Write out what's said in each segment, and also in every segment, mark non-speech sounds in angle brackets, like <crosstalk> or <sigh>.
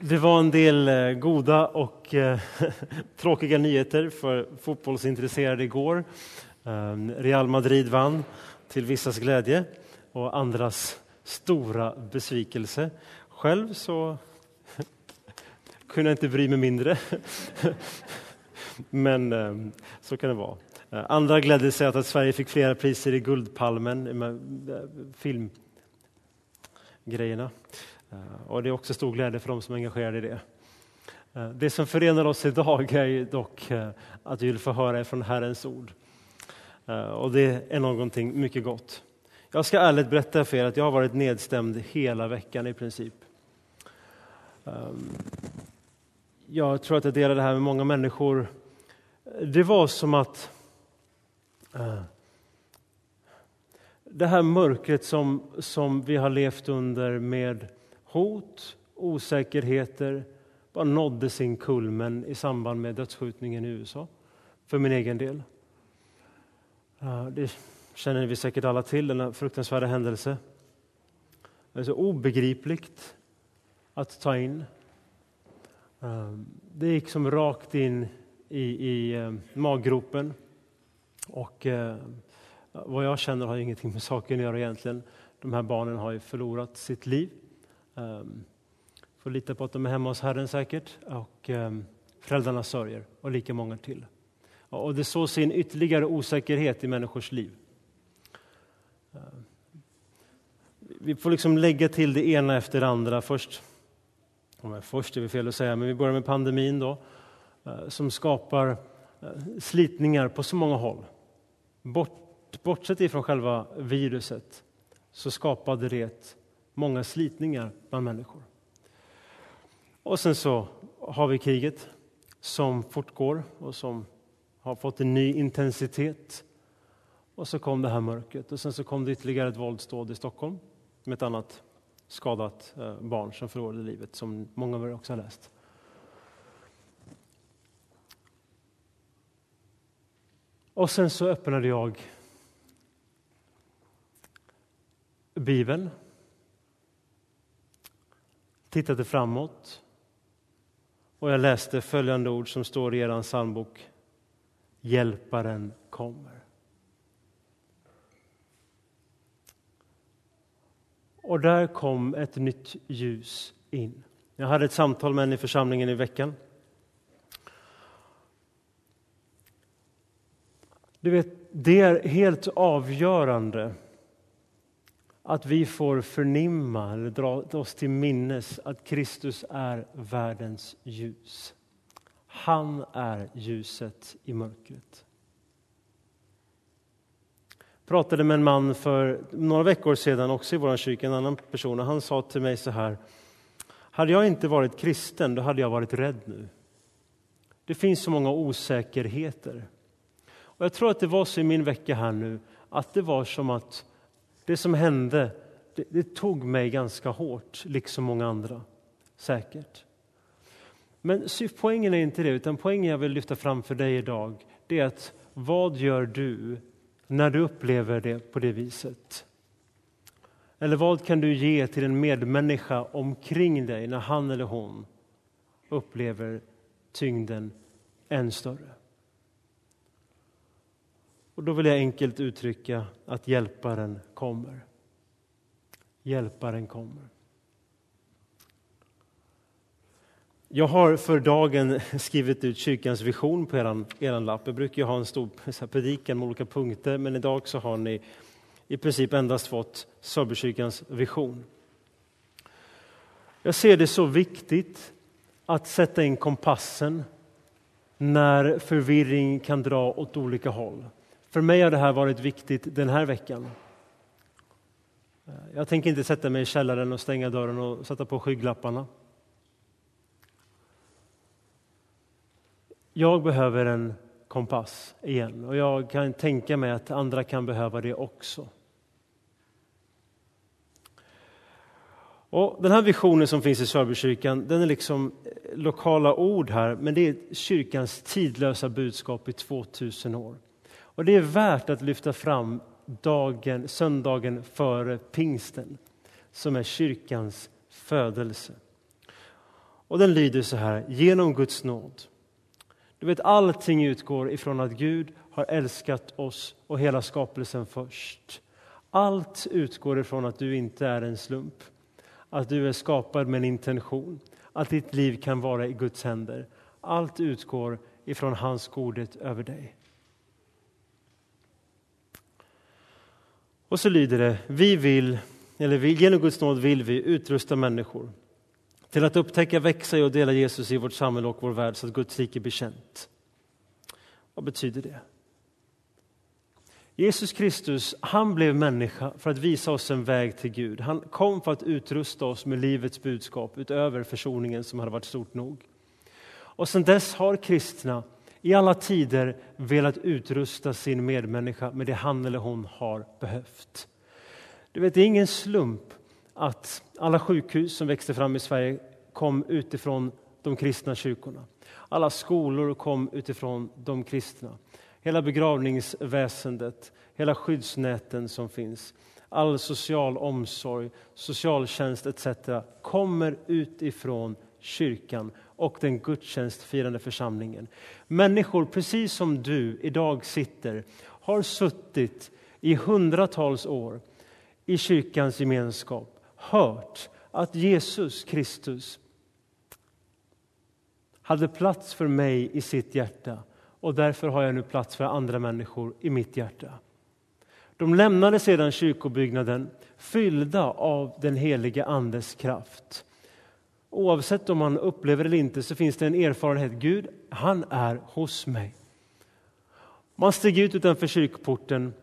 Det var en del eh, goda och eh, <laughs> tråkiga nyheter för fotbollsintresserade igår. Ehm, Real Madrid vann till vissas glädje och andras stora besvikelse. Själv så <laughs> kunde jag inte bry mig mindre. <laughs> Men ehm, så kan det vara. Eh, andra glädde sig åt att Sverige fick flera priser i Guldpalmen, filmgrejerna. Eh, och det är också stor glädje för dem som är engagerade i det. Eh, det som förenar oss idag är dock eh, att vi vill få höra från Herrens ord. Och det är någonting mycket gott. Jag ska ärligt berätta för er att jag har varit nedstämd hela veckan i princip. Jag tror att jag delar det här med många människor. Det var som att det här mörkret som, som vi har levt under med hot, osäkerheter bara nådde sin kulmen i samband med dödsskjutningen i USA, för min egen del. Eh, det känner vi säkert alla till, denna fruktansvärda händelse. Det är så obegripligt att ta in. Eh, det gick som rakt in i, i eh, maggropen. Och vad jag känner har ingenting med saken att göra egentligen. De här barnen har ju förlorat sitt liv. Um, får lita på att de är hemma hos Herren säkert. Och ehm, um, föräldrarna sörjer och lika många till. Och det sås in ytterligare osäkerhet i människors liv. Um, vi får liksom lägga till det ena efter det andra. Först, först är vi fel att säga, men vi börjar med pandemin då, uh, som skapar uh, slitningar på så många håll. Bort, bortsett ifrån själva viruset så skapade det många slitningar bland människor. Och sen så har vi kriget som fortgår och som har fått en ny intensitet. Och så kom det här mörkret och sen så kom det ytterligare ett våldsdåd i Stockholm med ett annat skadat eh, barn som förlorade livet, som många av er också har läst. Och sen så öppnade jag Bibeln tittade framåt och jag läste följande ord som står i er psalmbok. Hjälparen kommer. Och där kom ett nytt ljus in. Jag hade ett samtal med en i församlingen i veckan. Du vet, det är helt avgörande att vi får förnimma eller dra oss till minnes att Kristus är världens ljus. Han är ljuset i mörkret. Jag pratade med en man för några veckor sedan, också i vår kyrka, en annan person, och han sa till mig så här. Hade jag inte varit kristen, då hade jag varit rädd nu. Det finns så många osäkerheter. Och jag tror att det var så i min vecka här nu, att det var som att det som hände, det, det tog mig ganska hårt, liksom många andra. Säkert. Men poängen är inte det, utan poängen jag vill lyfta fram för dig idag, det är att vad gör du när du upplever det på det viset? Eller vad kan du ge till en medmänniska omkring dig när han eller hon upplever tyngden än större? Och då vill jag enkelt uttrycka att hjälparen kommer. Hjälparen kommer. Jag har för dagen skrivit ut kyrkans vision på er, er lapp. Jag brukar ha en stor predikan med olika punkter, men idag så har ni i princip endast fått Sörbykyrkans vision. Jag ser det så viktigt att sätta in kompassen när förvirring kan dra åt olika håll. För mig har det här varit viktigt den här veckan. Eh, jag tänker inte sätta mig i källaren och stänga dörren och sätta på skygglapparna. Jag behöver en kompass igen och jag kan tänka mig att andra kan behöva det också. Och den här visionen som finns i Sörbykyrkan, den är liksom eh, lokala ord här, men det är kyrkans tidlösa budskap i 2000 år. Och det är värt att lyfta fram dagen, söndagen före pingsten, som är kyrkans födelse. Och den lyder så här, genom Guds nåd. Du vet, allting utgår ifrån att Gud har älskat oss och hela skapelsen först. Allt utgår ifrån att du inte är en slump, att du är skapad med en intention, att ditt liv kan vara i Guds händer. Allt utgår ifrån hans godhet över dig. Och så lyder det, vi vill, eller vi, genom Guds nåd vill vi utrusta människor till att upptäcka, växa i och dela Jesus i vårt samhälle och vår värld så att Guds rike blir känt. Vad betyder det? Jesus Kristus, han blev människa för att visa oss en väg till Gud. Han kom för att utrusta oss med livets budskap utöver försoningen som hade varit stort nog. Och sedan dess har kristna i alla tider velat utrusta sin medmänniska med det han eller hon har behövt. Du vet, det är ingen slump att alla sjukhus som växte fram i Sverige kom utifrån de kristna kyrkorna. Alla skolor kom utifrån de kristna. Hela begravningsväsendet, hela skyddsnäten som finns, all social omsorg, socialtjänst etc. kommer utifrån kyrkan och den gudstjänstfirande församlingen. Människor, precis som du idag sitter, har suttit i hundratals år i kyrkans gemenskap, hört att Jesus Kristus hade plats för mig i sitt hjärta och därför har jag nu plats för andra människor i mitt hjärta. De lämnade sedan kyrkobyggnaden fyllda av den helige Andes kraft. Oavsett om man upplever det eller inte så finns det en erfarenhet. Gud, han är hos mig. Man steg ut utanför kyrkporten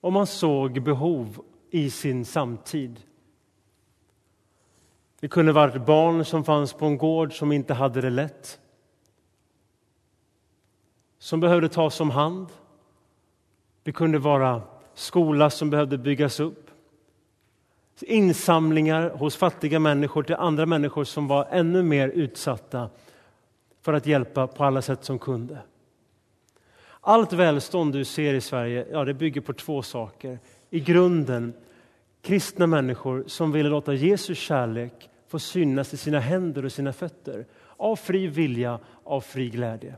och man såg behov i sin samtid. Det kunde varit barn som fanns på en gård som inte hade det lätt. Som behövde tas om hand. Det kunde vara skola som behövde byggas upp. Insamlingar hos fattiga människor till andra människor som var ännu mer utsatta för att hjälpa på alla sätt som kunde. Allt välstånd du ser i Sverige ja, det bygger på två saker. I grunden kristna människor som ville låta Jesus kärlek få synas i sina händer och sina fötter av fri vilja, av fri glädje.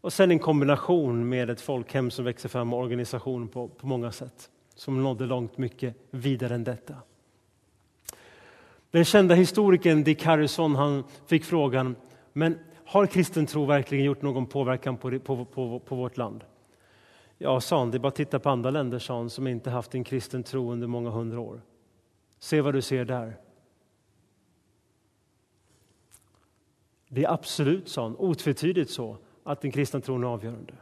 Och sen en kombination med ett folkhem som växer fram och organisation på, på många sätt som nådde långt mycket vidare än detta. Den kända historikern Dick Harrison han fick frågan men har kristen tro verkligen gjort någon påverkan på, på, på, på vårt land? Ja, sa han, det är bara att titta på andra länder sa han, som inte haft en kristen tro under många hundra år. Se vad du ser där. Det är absolut, sa han, otvetydigt så att den kristna tron är avgörande.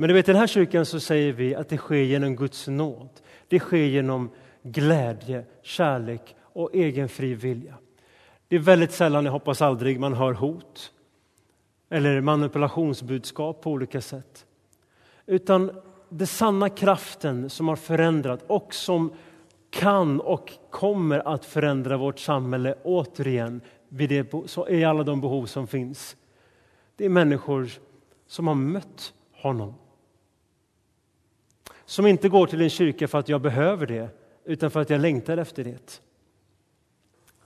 Men du vet, i den här kyrkan så säger vi att det sker genom Guds nåd. Det sker genom glädje, kärlek och egen fri vilja. Det är väldigt sällan, jag hoppas aldrig, man hör hot eller manipulationsbudskap på olika sätt. Utan den sanna kraften som har förändrat och som kan och kommer att förändra vårt samhälle återigen vid det, i alla de behov som finns. Det är människor som har mött honom. Som inte går till en kyrka för att jag behöver det, utan för att jag längtar efter det.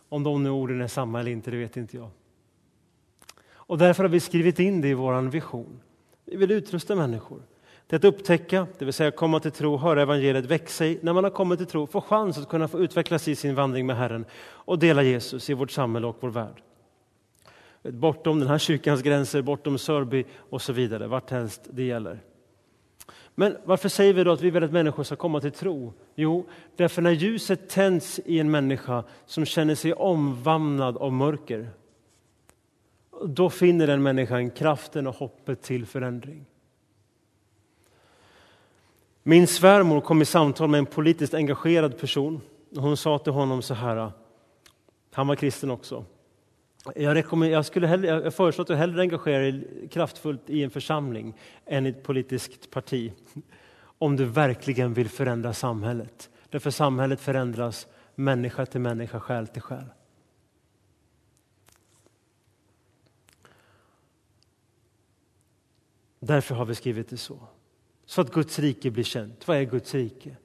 Om de nu orden är samma eller inte, det vet inte jag. Och därför har vi skrivit in det i vår vision. Vi vill utrusta människor till att upptäcka, det vill säga komma till tro, höra evangeliet, växa i, när man har kommit till tro, få chans att kunna få utvecklas i sin vandring med Herren och dela Jesus i vårt samhälle och vår värld. Bortom den här kyrkans gränser, bortom Sörby och så vidare, vart helst det gäller. Men varför säger vi då att vi vill att människor ska komma till tro? Jo, därför när ljuset tänds i en människa som känner sig omvamnad av mörker, då finner den människan kraften och hoppet till förändring. Min svärmor kom i samtal med en politiskt engagerad person. Hon sa till honom så här, han var kristen också. Jag, jag, skulle hellre, jag föreslår att du hellre engagerar dig kraftfullt i en församling än i ett politiskt parti. Om du verkligen vill förändra samhället. Därför samhället förändras människa till människa, själ till själ. Därför har vi skrivit det så. Så att Guds rike blir känt. Vad är Guds rike?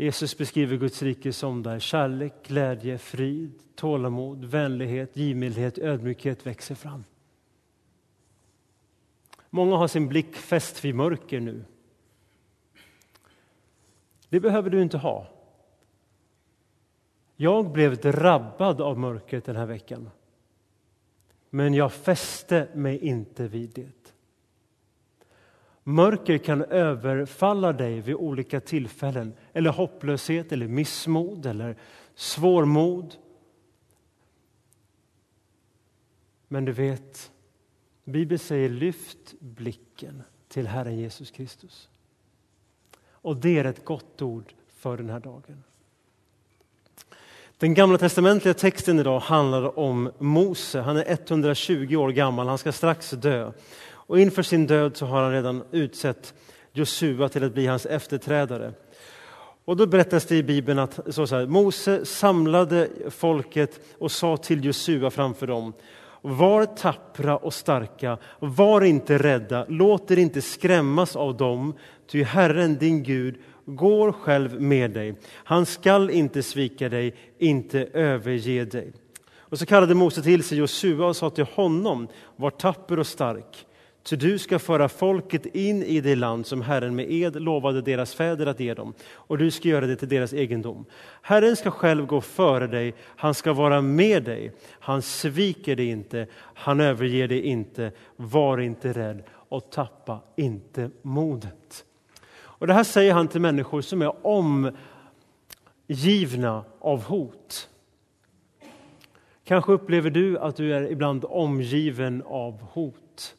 Jesus beskriver Guds rike som där kärlek, glädje, frid, tålamod, vänlighet, givmildhet, ödmjukhet växer fram. Många har sin blick fäst vid mörker nu. Det behöver du inte ha. Jag blev drabbad av mörkret den här veckan. Men jag fäste mig inte vid det. Mörker kan överfalla dig vid olika tillfällen, eller hopplöshet, eller missmod, eller svårmod. Men du vet, Bibeln säger lyft blicken till Herren Jesus Kristus. Och det är ett gott ord för den här dagen. Den gamla testamentliga texten idag handlar om Mose. Han är 120 år gammal, han ska strax dö. Och inför sin död så har han redan utsett Josua till att bli hans efterträdare. Och då berättas det i Bibeln att så, så här, Mose samlade folket och sa till Josua framför dem var tappra och starka, var inte rädda, låt er inte skrämmas av dem, ty Herren din Gud går själv med dig. Han skall inte svika dig, inte överge dig. Och så kallade Mose till sig Josua och sa till honom, var tapper och stark. Så du ska föra folket in i det land som Herren med ed lovade deras fäder att ge dem, och du ska göra det till deras egendom. Herren ska själv gå före dig, han ska vara med dig, han sviker dig inte, han överger dig inte, var inte rädd och tappa inte modet. Och Det här säger han till människor som är omgivna av hot. Kanske upplever du att du är ibland omgiven av hot.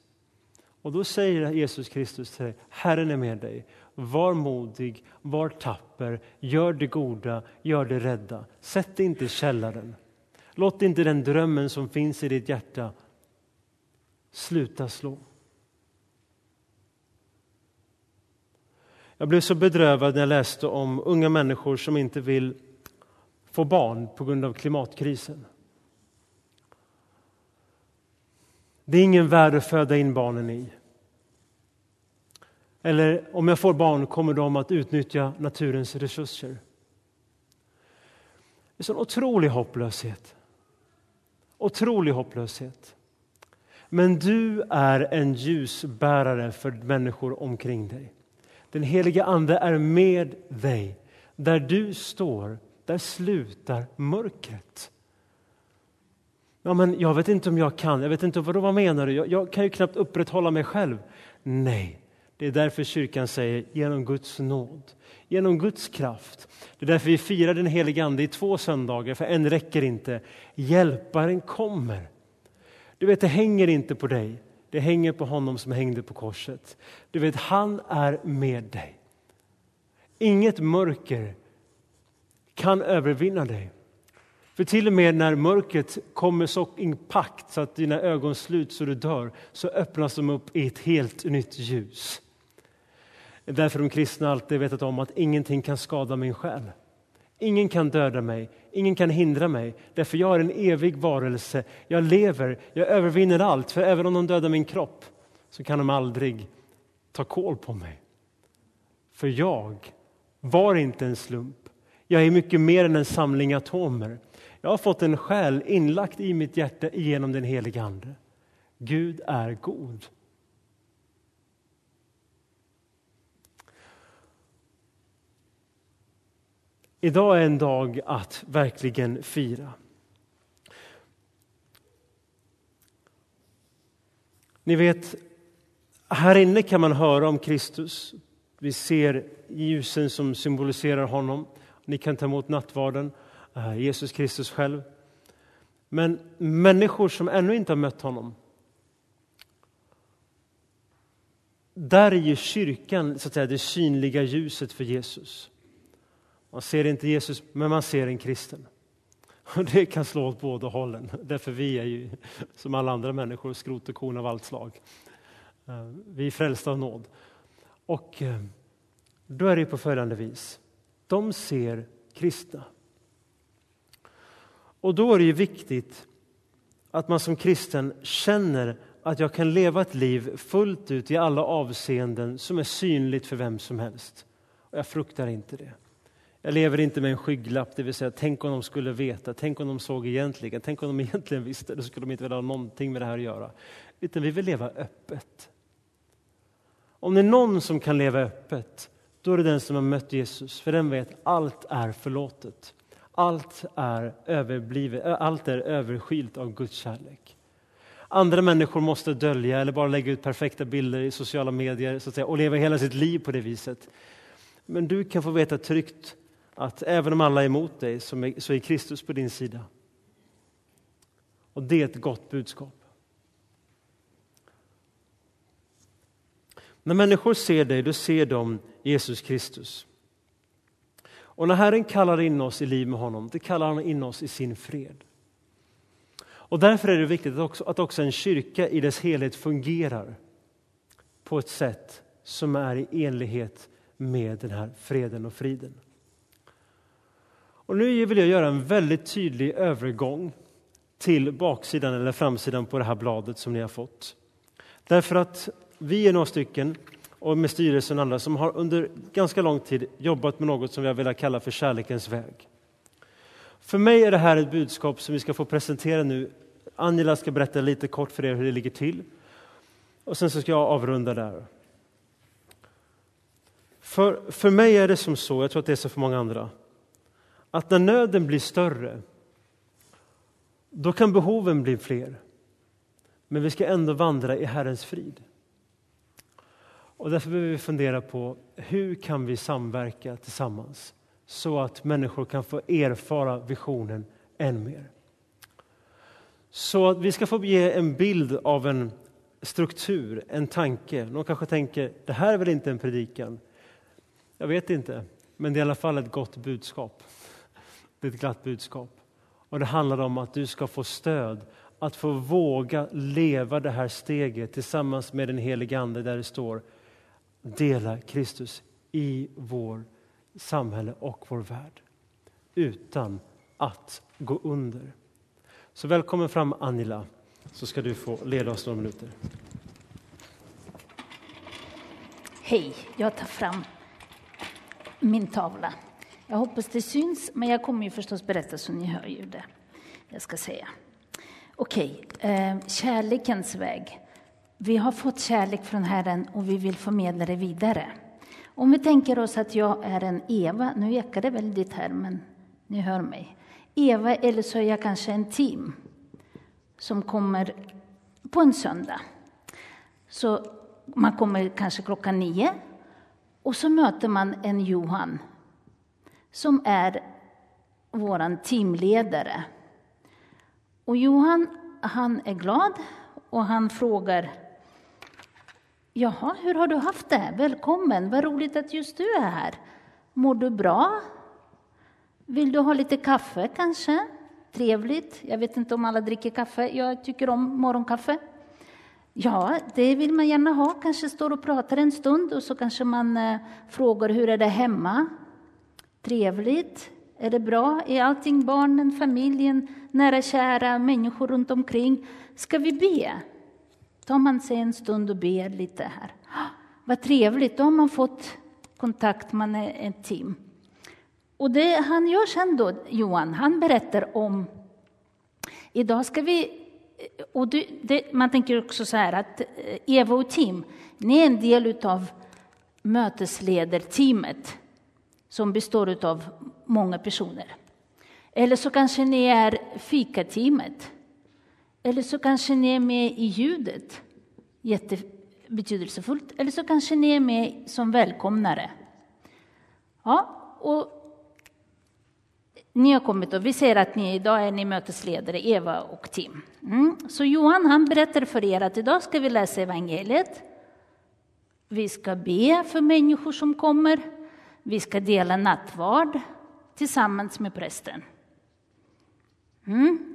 Och då säger Jesus Kristus till dig, Herren är med dig. Var modig, var tapper, gör det goda, gör det rädda. Sätt dig inte i källaren. Låt inte den drömmen som finns i ditt hjärta sluta slå. Jag blev så bedrövad när jag läste om unga människor som inte vill få barn på grund av klimatkrisen. Det är ingen värld att föda in barnen i. Eller om jag får barn kommer de att utnyttja naturens resurser. Det är sån otrolig hopplöshet. Otrolig hopplöshet. Men du är en ljusbärare för människor omkring dig. Den heliga Ande är med dig. Där du står, där slutar mörkret. Ja, men jag vet inte om jag kan. Jag vet inte vad, vad menar du? Jag, jag kan ju knappt upprätthålla mig själv. Nej, det är därför kyrkan säger genom Guds nåd, genom Guds kraft. Det är därför vi firar den helige Ande i två söndagar, för en räcker inte. Hjälparen kommer. Du vet, det hänger inte på dig. Det hänger på honom som hängde på korset. Du vet, han är med dig. Inget mörker kan övervinna dig. För till och med när mörkret kommer så impakt så att dina ögon sluts och du dör, så öppnas de upp i ett helt nytt ljus. Därför de kristna alltid vetat om att ingenting kan skada min själ. Ingen kan döda mig, ingen kan hindra mig, därför jag är en evig varelse. Jag lever, jag övervinner allt, för även om de dödar min kropp så kan de aldrig ta koll på mig. För jag var inte en slump. Jag är mycket mer än en samling atomer. Jag har fått en själ inlagt i mitt hjärta genom den helige Ande. Gud är god. Idag är en dag att verkligen fira. Ni vet, här inne kan man höra om Kristus. Vi ser ljusen som symboliserar honom. Ni kan ta emot nattvarden, Eh, Jesus Kristus själv. Men människor som ännu inte har mött honom där är ju kyrkan så att säga, det synliga ljuset för Jesus. Man ser inte Jesus, men man ser en kristen. <laughs> Och det kan slå åt båda hållen, <laughs> därför vi är ju som alla andra människor skrot och korn av allt slag. Eh, vi är frälsta av nåd. Och eh, då är det på följande vis. De ser kristna. Och då är det ju viktigt att man som kristen känner att jag kan leva ett liv fullt ut i alla avseenden som är synligt för vem som helst. Och jag fruktar inte det. Jag lever inte med en skygglapp, det vill säga tänk om de skulle veta, tänk om de såg egentligen, tänk om de <laughs> egentligen visste, då skulle de inte vilja ha någonting med det här att göra. Utan vi vill leva öppet. Om det är någon som kan leva öppet, då är det den som har mött Jesus, för den vet allt är förlåtet. Allt är, överblivet, allt är överskylt av Guds kärlek. Andra människor måste dölja eller bara lägga ut perfekta bilder i sociala medier så att säga, och leva hela sitt liv på det viset. Men du kan få veta tryggt att även om alla är emot dig så är Kristus på din sida. Och det är ett gott budskap. När människor ser dig, då ser de Jesus Kristus. Och när Herren kallar in oss i liv med honom, det kallar han in oss i sin fred. Och därför är det viktigt att också, att också en kyrka i dess helhet fungerar på ett sätt som är i enlighet med den här freden och friden. Och nu vill jag göra en väldigt tydlig övergång till baksidan eller framsidan på det här bladet som ni har fått. Därför att vi är några stycken, och med styrelsen och andra, som har under ganska lång tid jobbat med något som vi har velat kalla för kärlekens väg. För mig är det här ett budskap som vi ska få presentera nu. Angela ska berätta lite kort för er hur det ligger till. Och sen så ska jag avrunda där. För, för mig är det som så, jag tror att det är så för många andra, att när nöden blir större, då kan behoven bli fler. Men vi ska ändå vandra i Herrens frid. Och därför behöver vi fundera på hur kan vi samverka tillsammans så att människor kan få erfara visionen än mer. Så att vi ska få ge en bild av en struktur, en tanke. Någon kanske tänker, det här är väl inte en predikan? Jag vet inte, men det är i alla fall ett gott budskap. Det är ett glatt budskap. Och det handlar om att du ska få stöd att få våga leva det här steget tillsammans med den helige Ande där det står dela Kristus i vår samhälle och vår värld utan att gå under. Så välkommen fram Angela, så ska du få leda oss några minuter. Hej, jag tar fram min tavla. Jag hoppas det syns, men jag kommer ju förstås berätta så ni hör ju det jag ska säga. Okej, eh, kärlekens väg. Vi har fått kärlek från Herren och vi vill förmedla det vidare. Om vi tänker oss att jag är en Eva, nu ekar det väldigt här, men ni hör mig. Eva, eller så är jag kanske en team som kommer på en söndag. Så man kommer kanske klockan nio och så möter man en Johan som är vår teamledare. Och Johan, han är glad och han frågar Jaha, hur har du haft det? Välkommen, vad roligt att just du är här. Mår du bra? Vill du ha lite kaffe kanske? Trevligt. Jag vet inte om alla dricker kaffe. Jag tycker om morgonkaffe. Ja, det vill man gärna ha. Kanske står och pratar en stund och så kanske man eh, frågar hur är det hemma? Trevligt. Är det bra? Är allting barnen, familjen, nära kära, människor runt omkring? Ska vi be? Tar man sig en stund och ber lite här. Ah, vad trevligt, då har man fått kontakt, man är ett team. Och det han gör sen då, Johan, han berättar om... Idag ska vi... Och det, det, man tänker också så här att eh, Eva och team, ni är en del av mötesledarteamet som består av många personer. Eller så kanske ni är fikateamet. Eller så kanske ni är med i ljudet, jättebetydelsefullt. Eller så kanske ni är med som välkomnare. Ja, och ni har kommit och vi ser att ni idag är ni mötesledare, Eva och Tim. Mm. Så Johan han berättar för er att idag ska vi läsa evangeliet. Vi ska be för människor som kommer. Vi ska dela nattvard tillsammans med prästen. Mm.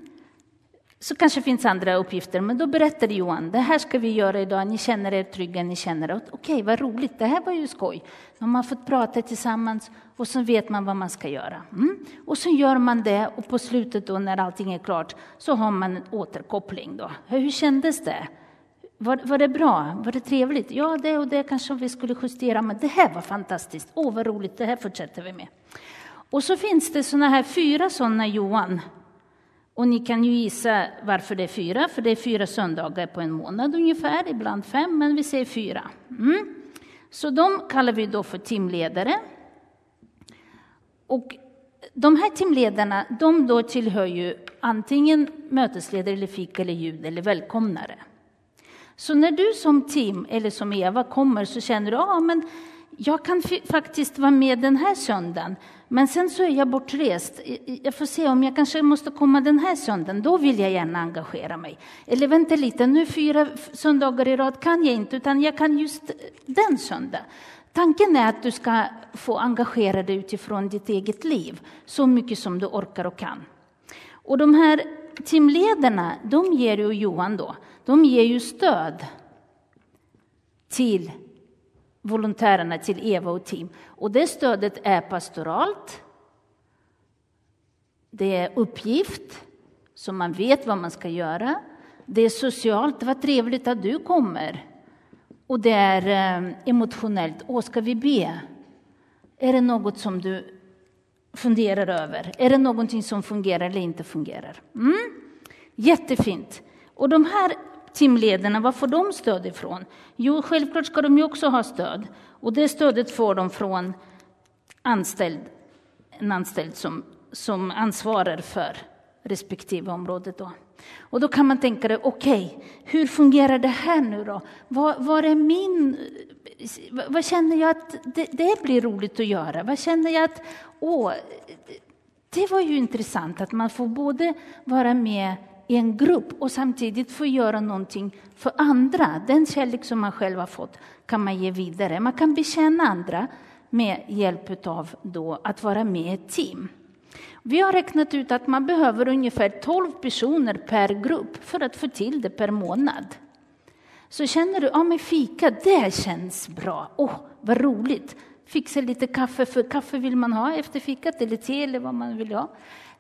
Så kanske finns andra uppgifter, men då berättar Johan, det här ska vi göra idag, ni känner er trygga, ni känner att okej, okay, vad roligt, det här var ju skoj. Man har fått prata tillsammans och så vet man vad man ska göra. Mm. Och så gör man det och på slutet då när allting är klart så har man en återkoppling då. Hur kändes det? Var, var det bra? Var det trevligt? Ja, det och det kanske vi skulle justera, men det här var fantastiskt. Åh, vad roligt, det här fortsätter vi med. Och så finns det såna här fyra sådana Johan. Och ni kan ju gissa varför det är fyra, för det är fyra söndagar på en månad ungefär, ibland fem, men vi säger fyra. Mm. Så de kallar vi då för timledare. Och de här timledarna, de då tillhör ju antingen mötesledare eller fika eller ljud eller välkomnare. Så när du som Tim eller som Eva kommer så känner du, ja ah, men jag kan faktiskt vara med den här söndagen, men sen så är jag bortrest. Jag får se om jag kanske måste komma den här söndagen, då vill jag gärna engagera mig. Eller vänta lite, nu fyra söndagar i rad kan jag inte, utan jag kan just den söndag. Tanken är att du ska få engagera dig utifrån ditt eget liv, så mycket som du orkar och kan. Och de här teamledarna, de ger ju Johan då, de ger ju stöd till volontärerna, till Eva och Tim. Och det stödet är pastoralt. Det är uppgift, så man vet vad man ska göra. Det är socialt, vad trevligt att du kommer. Och det är eh, emotionellt, åh, ska vi be? Är det något som du funderar över? Är det någonting som fungerar eller inte fungerar? Mm? Jättefint. Och de här timledarna, var får de stöd ifrån? Jo, självklart ska de ju också ha stöd. Och det stödet får de från anställd, en anställd som, som ansvarar för respektive område. Då. Och då kan man tänka okej, okay, hur fungerar det här nu då? Vad, vad är min... Vad känner jag att det, det, blir roligt att göra? Vad känner jag att, åh, det var ju intressant att man får både vara med i en grupp och samtidigt få göra någonting för andra. Den kärlek som man själv har fått kan man ge vidare. Man kan betjäna andra med hjälp av då att vara med i ett team. Vi har räknat ut att man behöver ungefär 12 personer per grupp för att få till det per månad. Så känner du, ja men fika, det känns bra. Åh, oh, vad roligt. Fixa lite kaffe, för kaffe vill man ha efter fikat, eller te eller vad man vill ha.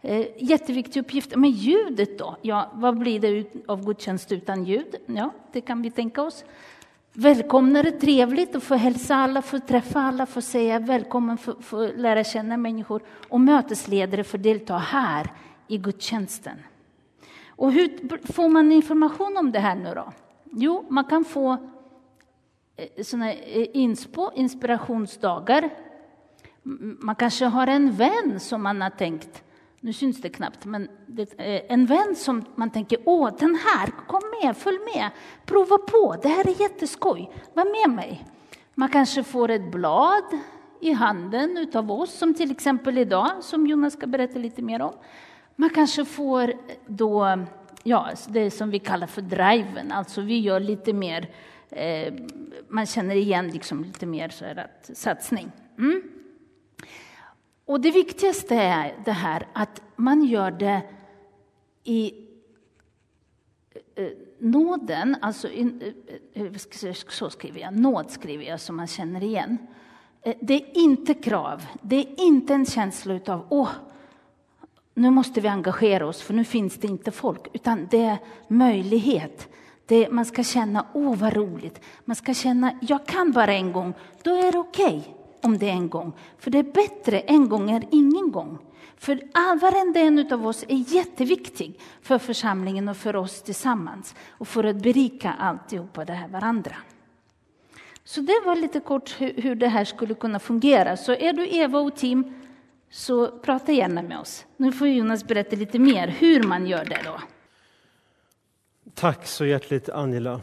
Eh, jätteviktig uppgift. Men ljudet då? Ja, vad blir det av gudstjänst utan ljud? Ja, det kan vi tänka oss. Välkomnare, trevligt att få hälsa alla, få träffa alla, få säga välkommen, få, få lära känna människor. Och mötesledare för delta här i gudstjänsten. Och hur får man information om det här nu då? Jo, man kan få eh, såna eh, inspo, inspirationsdagar. Man kanske har en vän som man har tänkt nu syns det knappt, men det, eh, en vän som man tänker, åh, den här, kom med, följ med, prova på, det här är jätteskoj, var med mig. Man kanske får ett blad i handen utav oss, som till exempel idag, som Jonas ska berätta lite mer om. Man kanske får då, ja, det som vi kallar för driven, alltså vi gör lite mer, eh, man känner igen liksom lite mer så här att, satsning. Mm. Och det viktigaste är det här att man gör det i eh, nåden, alltså in, eh, eh, så skriver jag, nåd skriver jag som man känner igen. Det är inte krav, det är inte en känsla av åh, nu måste vi engagera oss för nu finns det inte folk, utan det är möjlighet. Det, man ska känna, åh vad roligt. Man ska känna, jag kan bara en gång, då är det okej. Okay om det en gång. För det är bättre en gång än ingen gång. För varenda en av oss är jätteviktig för församlingen och för oss tillsammans och för att berika alltihopa det här varandra. Så det var lite kort hur det här skulle kunna fungera. Så är du Eva och Tim, så prata gärna med oss. Nu får Jonas berätta lite mer hur man gör det då. Tack så hjärtligt Angela.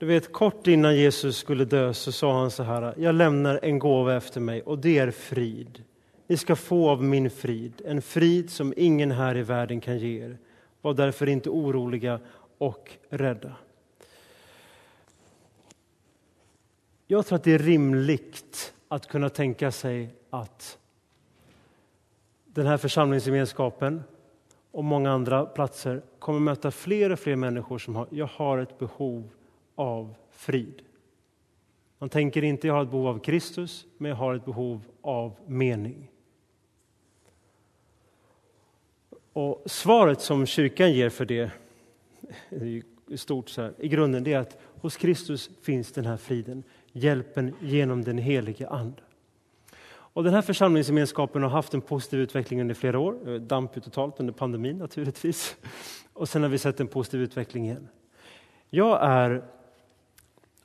Du vet, kort innan Jesus skulle dö så sa han så här, jag lämnar en gåva efter mig och det är frid. Ni ska få av min frid, en frid som ingen här i världen kan ge er. Var därför inte oroliga och rädda. Jag tror att det är rimligt att kunna tänka sig att den här församlingsgemenskapen och många andra platser kommer möta fler och fler människor som har, jag har ett behov av frid. Man tänker inte jag har ett behov av Kristus, men jag har ett behov av mening. Och svaret som kyrkan ger för det, i stort så här, i grunden, det är att hos Kristus finns den här friden, hjälpen genom den helige Ande. Och den här församlingsgemenskapen har haft en positiv utveckling under flera år. Eh, damp totalt under pandemin naturligtvis. Och sen har vi sett en positiv utveckling igen. Jag är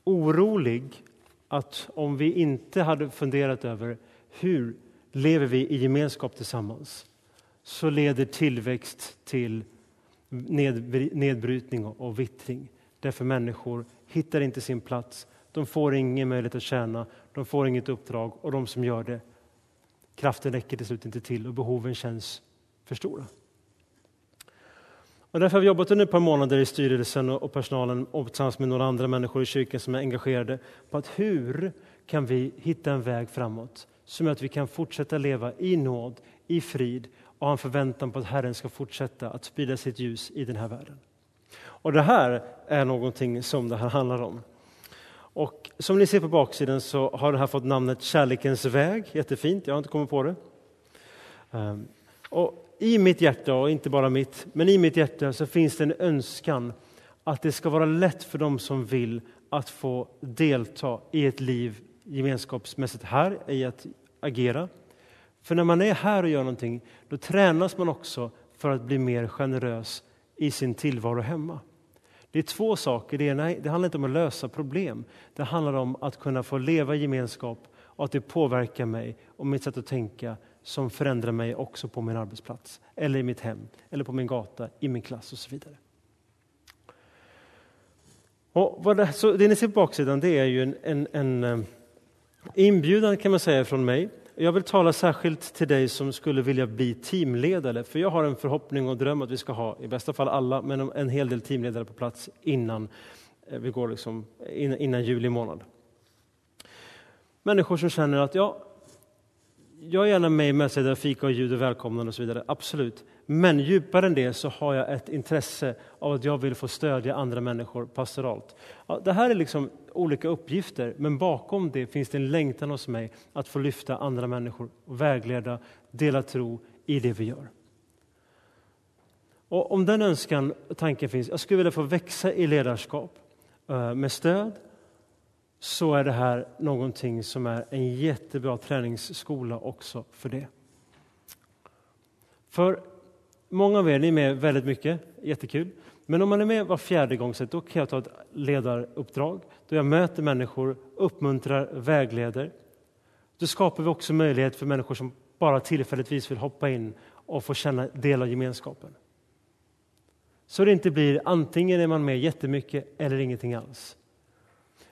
orolig att om vi inte hade funderat över hur lever vi i gemenskap tillsammans så leder tillväxt till nedbrytning och vittring. Därför människor hittar inte sin plats, de får ingen möjlighet att tjäna, de får inget uppdrag och de som gör det, kraften räcker till slut inte till och behoven känns för stora. Och därför har vi jobbat under ett par månader i styrelsen och personalen och tillsammans med några andra människor i kyrkan som är engagerade på att hur kan vi hitta en väg framåt som gör att vi kan fortsätta leva i nåd, i frid och ha en förväntan på att Herren ska fortsätta att sprida sitt ljus i den här världen. Och det här är någonting som det här handlar om. Och som ni ser på baksidan så har det här fått namnet Kärlekens väg. Jättefint, jag har inte kommit på det. Ehm, och i mitt hjärta, och inte bara mitt, men i mitt hjärta så finns det en önskan att det ska vara lätt för dem som vill att få delta i ett liv gemenskapsmässigt här, i att agera. För när man är här och gör någonting, då tränas man också för att bli mer generös i sin tillvaro hemma. Det är två saker. Det, ena, det handlar inte om att lösa problem. Det handlar om att kunna få leva i gemenskap och att det påverkar mig och mitt sätt att tänka som förändrar mig också på min arbetsplats, eller i mitt hem, eller på min gata, i min klass och så vidare. Och vad det, så det ni ser på baksidan det är ju en, en, en eh, inbjudan kan man säga från mig jag vill tala särskilt till dig som skulle vilja bli teamledare, för jag har en förhoppning och dröm att vi ska ha, i bästa fall alla, men en hel del teamledare på plats innan eh, vi går liksom, innan juli månad. Människor som känner att ja, jag är gärna med med sig fika och ljud och välkomnande och så vidare, absolut. Men djupare än det så har jag ett intresse av att jag vill få stödja andra människor pastoralt. Ja, det här är liksom olika uppgifter, men bakom det finns det en längtan hos mig att få lyfta andra människor och vägleda, dela tro i det vi gör. Och om den önskan och tanken finns, jag skulle vilja få växa i ledarskap eh, med stöd, så är det här någonting som är en jättebra träningsskola också för det. För många av er, ni är med väldigt mycket, jättekul. Men om man är med var fjärde gång, då kan jag ta ett ledaruppdrag, då jag möter människor, uppmuntrar, vägleder. Då skapar vi också möjlighet för människor som bara tillfälligtvis vill hoppa in och få känna del av gemenskapen. Så det inte blir antingen är man med jättemycket eller ingenting alls.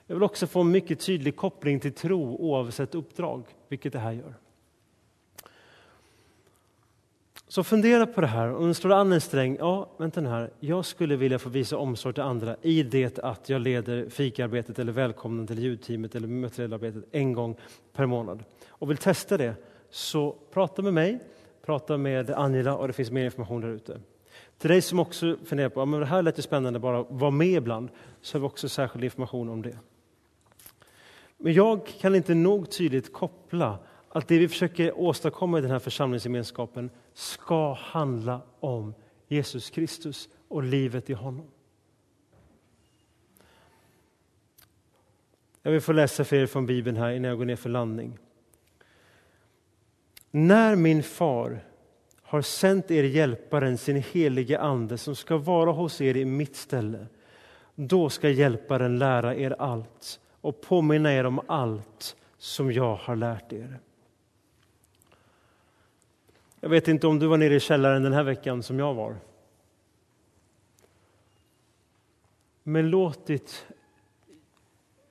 Jag vill också få en mycket tydlig koppling till tro oavsett uppdrag, vilket det här gör. Så fundera på det här. Om du slår an en sträng, ja, vänta nu här. Jag skulle vilja få visa omsorg till andra i det att jag leder fikarbetet eller välkomnandet eller ljudteamet eller materialarbetet en gång per månad och vill testa det, så prata med mig, prata med Angela och det finns mer information där ute. Till dig som också funderar på, ja, men det här lät ju spännande, bara vara med ibland, så har vi också särskild information om det. Men jag kan inte nog tydligt koppla att det vi försöker åstadkomma i den här församlingsgemenskapen ska handla om Jesus Kristus och livet i honom. Jag vill få läsa för er från Bibeln här innan jag går ner för landning. När min far har sänt er hjälparen, sin helige Ande som ska vara hos er i mitt ställe, då ska hjälparen lära er allt och påminna er om allt som jag har lärt er. Jag vet inte om du var nere i källaren den här veckan som jag var. Men låt ditt,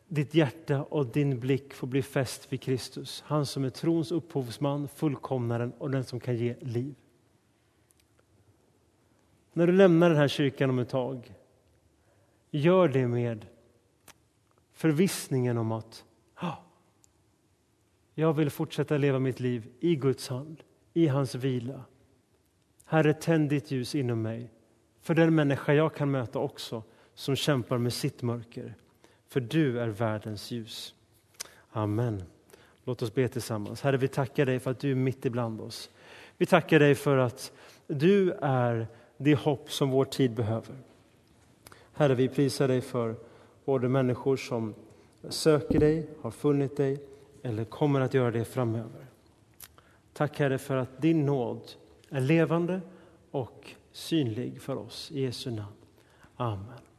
ditt hjärta och din blick få bli fäst vid Kristus. Han som är trons upphovsman, fullkomnaren och den som kan ge liv. När du lämnar den här kyrkan om ett tag, gör det med förvissningen om att ah, jag vill fortsätta leva mitt liv i Guds hand i hans vila. Herre, tänd ditt ljus inom mig för den människa jag kan möta också som kämpar med sitt mörker. För du är världens ljus. Amen. Låt oss be tillsammans. Herre, vi tackar dig för att du är mitt ibland oss. Vi tackar dig för att du är det hopp som vår tid behöver. Herre, vi prisar dig för både människor som söker dig, har funnit dig eller kommer att göra det framöver. Tack Herre för att din nåd är levande och synlig för oss. I Jesu namn. Amen.